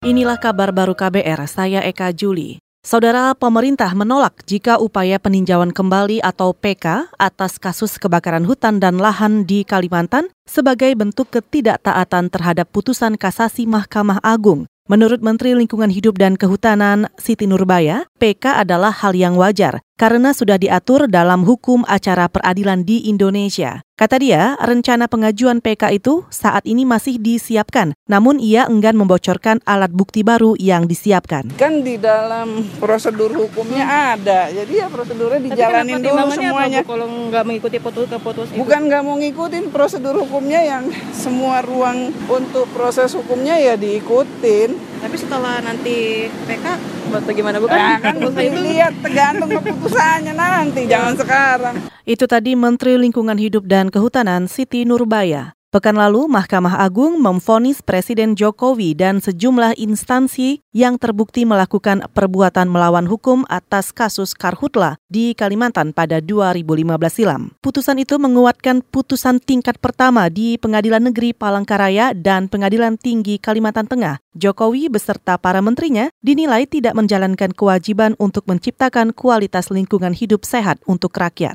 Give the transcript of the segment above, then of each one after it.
Inilah kabar baru KBR, saya Eka Juli. Saudara pemerintah menolak jika upaya peninjauan kembali atau PK atas kasus kebakaran hutan dan lahan di Kalimantan sebagai bentuk ketidaktaatan terhadap putusan kasasi Mahkamah Agung. Menurut Menteri Lingkungan Hidup dan Kehutanan Siti Nurbaya, PK adalah hal yang wajar karena sudah diatur dalam hukum acara peradilan di Indonesia. Kata dia, rencana pengajuan PK itu saat ini masih disiapkan, namun ia enggan membocorkan alat bukti baru yang disiapkan. Kan di dalam prosedur hukumnya hmm. ada, jadi ya prosedurnya dijalanin dulu semuanya. Apa, kalau nggak mengikuti putus putus itu? Bukan nggak mau ngikutin prosedur hukumnya yang semua ruang untuk proses hukumnya ya diikutin. Tapi setelah nanti PK bagaimana bukan? Nah, kan lihat tergantung keputusannya nanti, jangan sekarang. Itu tadi Menteri Lingkungan Hidup dan Kehutanan Siti Nurbaya. Pekan lalu, Mahkamah Agung memfonis Presiden Jokowi dan sejumlah instansi yang terbukti melakukan perbuatan melawan hukum atas kasus Karhutla di Kalimantan pada 2015 silam. Putusan itu menguatkan putusan tingkat pertama di Pengadilan Negeri Palangkaraya dan Pengadilan Tinggi Kalimantan Tengah. Jokowi beserta para menterinya dinilai tidak menjalankan kewajiban untuk menciptakan kualitas lingkungan hidup sehat untuk rakyat.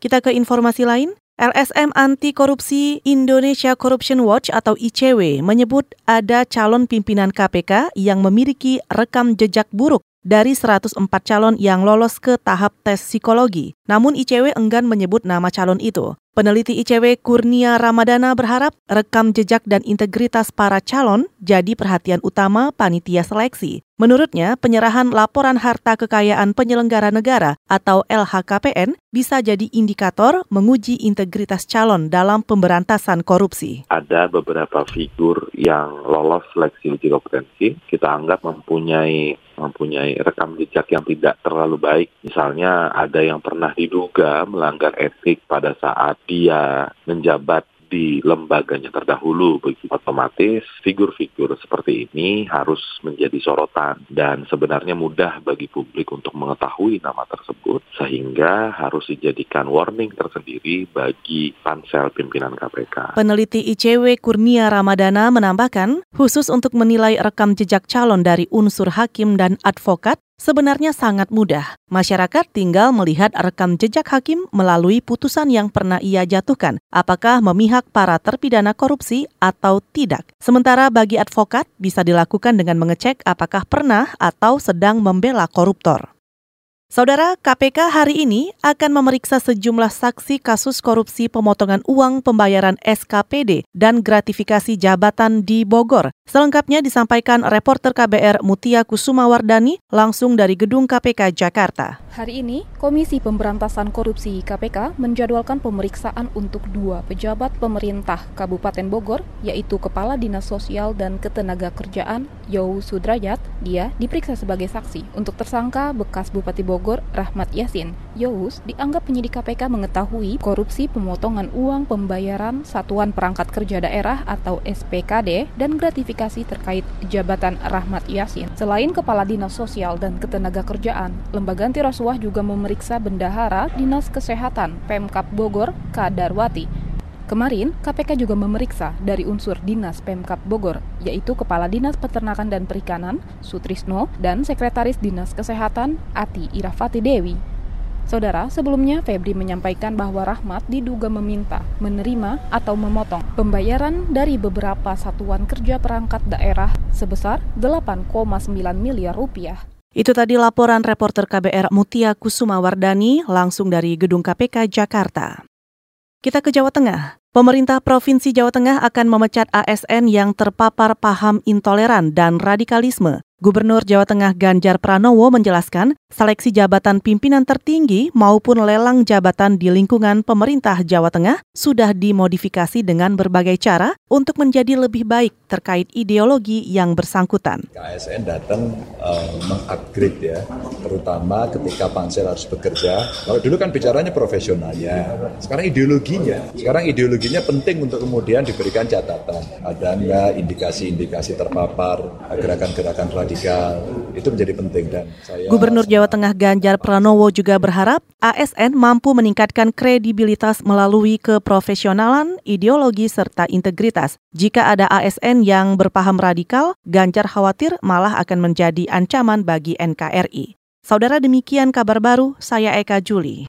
Kita ke informasi lain. LSM Anti Korupsi Indonesia Corruption Watch atau ICW menyebut ada calon pimpinan KPK yang memiliki rekam jejak buruk dari 104 calon yang lolos ke tahap tes psikologi. Namun ICW enggan menyebut nama calon itu. Peneliti ICW Kurnia Ramadana berharap rekam jejak dan integritas para calon jadi perhatian utama panitia seleksi. Menurutnya, penyerahan laporan harta kekayaan penyelenggara negara atau LHKPN bisa jadi indikator menguji integritas calon dalam pemberantasan korupsi. Ada beberapa figur yang lolos seleksi uji kompetensi, kita anggap mempunyai mempunyai rekam jejak yang tidak terlalu baik. Misalnya ada yang pernah diduga melanggar etik pada saat dia menjabat di lembaganya terdahulu begitu otomatis figur-figur seperti ini harus menjadi sorotan dan sebenarnya mudah bagi publik untuk mengetahui nama tersebut sehingga harus dijadikan warning tersendiri bagi pansel pimpinan KPK. Peneliti ICW Kurnia Ramadana menambahkan, khusus untuk menilai rekam jejak calon dari unsur hakim dan advokat, Sebenarnya sangat mudah. Masyarakat tinggal melihat rekam jejak hakim melalui putusan yang pernah ia jatuhkan, apakah memihak para terpidana korupsi atau tidak. Sementara bagi advokat bisa dilakukan dengan mengecek apakah pernah atau sedang membela koruptor. Saudara, KPK hari ini akan memeriksa sejumlah saksi kasus korupsi pemotongan uang pembayaran SKPD dan gratifikasi jabatan di Bogor. Selengkapnya disampaikan reporter KBR Mutia Kusumawardani langsung dari Gedung KPK Jakarta. Hari ini, Komisi Pemberantasan Korupsi KPK menjadwalkan pemeriksaan untuk dua pejabat pemerintah Kabupaten Bogor, yaitu Kepala Dinas Sosial dan Ketenaga Kerjaan Yow Sudrajat. Dia diperiksa sebagai saksi untuk tersangka bekas Bupati Bogor Rahmat Yasin. Yowus dianggap penyidik KPK mengetahui korupsi pemotongan uang pembayaran Satuan Perangkat Kerja Daerah atau SPKD dan gratifikasi terkait jabatan Rahmat Yasin. Selain Kepala Dinas Sosial dan Ketenaga Kerjaan, Lembaga Anti Rasuah Dewa juga memeriksa bendahara Dinas Kesehatan Pemkap Bogor, Kadarwati. Kemarin, KPK juga memeriksa dari unsur Dinas Pemkap Bogor, yaitu Kepala Dinas Peternakan dan Perikanan, Sutrisno, dan Sekretaris Dinas Kesehatan, Ati Irafati Dewi. Saudara, sebelumnya Febri menyampaikan bahwa Rahmat diduga meminta, menerima, atau memotong pembayaran dari beberapa satuan kerja perangkat daerah sebesar 8,9 miliar rupiah. Itu tadi laporan reporter KBR Mutia Kusuma Wardani langsung dari Gedung KPK Jakarta. Kita ke Jawa Tengah. Pemerintah Provinsi Jawa Tengah akan memecat ASN yang terpapar paham intoleran dan radikalisme. Gubernur Jawa Tengah Ganjar Pranowo menjelaskan, seleksi jabatan pimpinan tertinggi maupun lelang jabatan di lingkungan pemerintah Jawa Tengah sudah dimodifikasi dengan berbagai cara untuk menjadi lebih baik terkait ideologi yang bersangkutan. KSN datang uh, mengupgrade ya, terutama ketika pansel harus bekerja. Kalau dulu kan bicaranya profesionalnya, sekarang ideologinya. Sekarang ideologinya penting untuk kemudian diberikan catatan. Ada nggak indikasi-indikasi terpapar gerakan-gerakan radikal. Itu menjadi penting dan saya Gubernur Jawa Tengah Ganjar Pranowo juga berharap ASN mampu meningkatkan kredibilitas melalui keprofesionalan, ideologi serta integritas. Jika ada ASN yang berpaham radikal, Ganjar khawatir malah akan menjadi ancaman bagi NKRI. Saudara demikian kabar baru, saya Eka Juli.